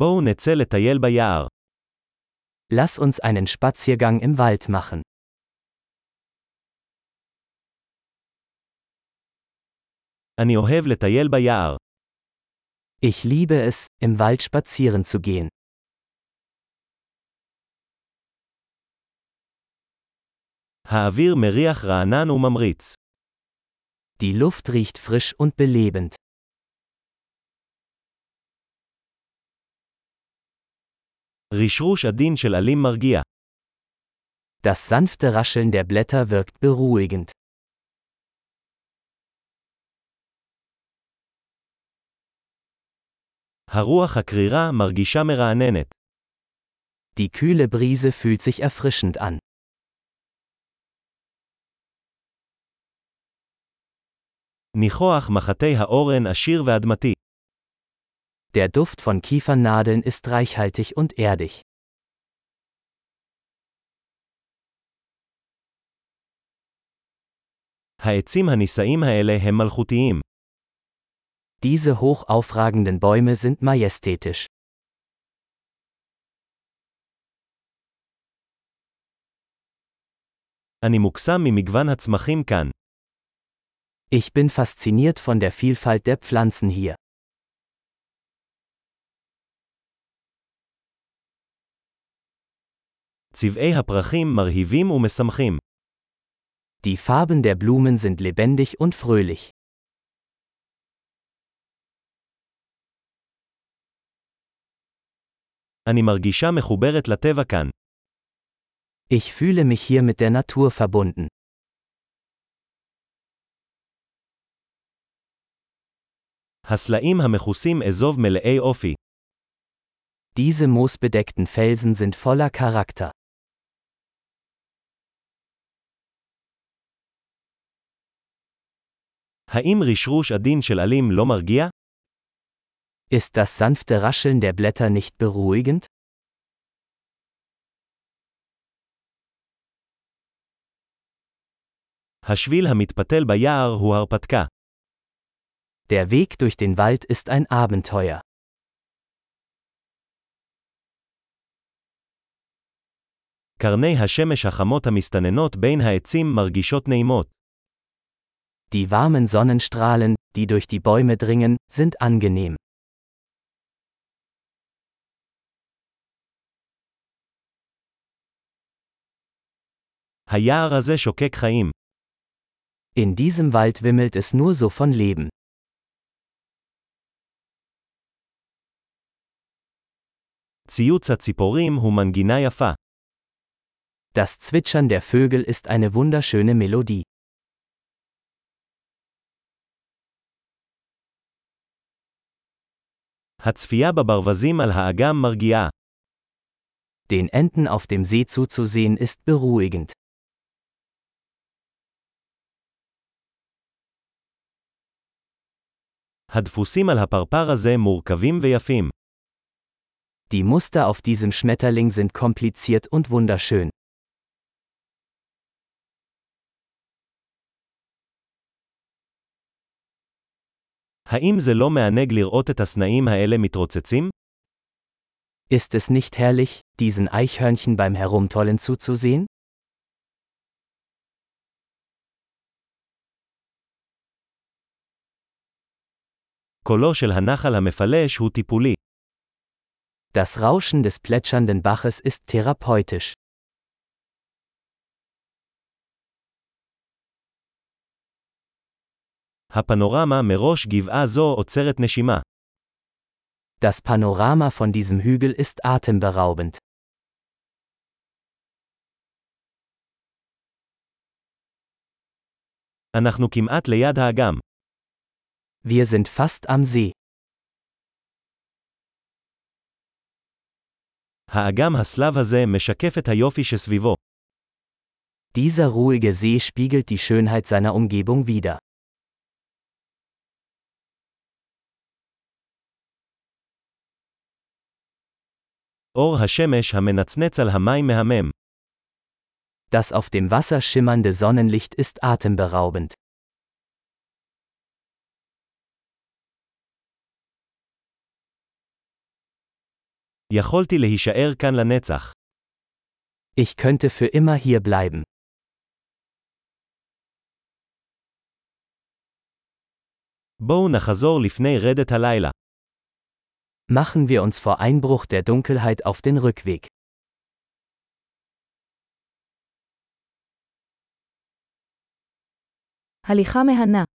בואו נצא לטייל ביער. Lass uns einen Spaziergang im Wald machen. אני אוהב לטייל ביער. Ich liebe es, im Wald spazieren zu gehen. האוויר מריח רענן וממריץ. Die Luft riecht frisch und belebend. רשרוש עדין של עלים מרגיע. Das sanfte Rascheln der Blätter wirkt beruhigend. הרוח הקרירה מרגישה מרעננת. Die kühle Brise fühlt sich erfrischend an. ניחוח מחטי האורן עשיר ואדמתי. Der Duft von Kiefernadeln ist reichhaltig und erdig. Diese hoch aufragenden Bäume sind majestätisch. Ich bin fasziniert von der Vielfalt der Pflanzen hier. צבעי הפרחים מרהיבים ומשמחים. Die Farben der Blumen sind lebendig und fröhlich. אני מרגישה מחוברת לטבע כאן. Ich fühle mich hier mit der Natur verbunden. הסלעים המכוסים אזוב מלאי אופי. Diese moosbedeckten Felsen sind voller Charakter. האם רשרוש עדין של עלים לא מרגיע? Ist das sanfte Rascheln der Blätter nicht beruhigend? השביל המתפתל ביער הוא הרפתקה. Der Weg durch den Wald ist ein Abenteuer. קרני השמש החמות המסתננות בין העצים מרגישות נעימות. Die warmen Sonnenstrahlen, die durch die Bäume dringen, sind angenehm. היער הזה שוקק חיים. In diesem Wald wimmelt es nur so von Leben. ציוץ הציפורים הוא מנגינה יפה. Das Zwitschern der Vögel ist eine wunderschöne Melodie. הצפייה בברווזים על האגם מרגיעה. Den Enten auf dem See zuzusehen ist beruhigend. הדפוסים על הפרפר הזה מורכבים ויפים. Die Muster auf diesem Schmetterling sind kompliziert und wunderschön. האם זה לא מענג לראות את הסנאים האלה מתרוצצים? Ist es nicht herrlich, diesen Eichhörnchen beim Herumtollen zuzusehen? קולו של הנחל המפלש הוא טיפולי. Das Rauschen des plätschernden Baches ist therapeutisch. הפנורמה מראש גבעה זו עוצרת נשימה. Das Panorama von diesem Hügel ist atemberaubend. אנחנו כמעט ליד האגם. Wir sind fast am See. האגם הסלב הזה משקף את היופי שסביבו. Dieser ruhige See spiegelt die Schönheit seiner Umgebung wider. אור השמש המנצנץ על המים מהמם. Das auf dem Wasser schimmernde Sonnenlicht ist atemberaubend. יכולתי להישאר כאן לנצח. Ich könnte für immer hier bleiben. בואו נחזור לפני רדת הלילה. Machen wir uns vor Einbruch der Dunkelheit auf den Rückweg. הליכה מהנה.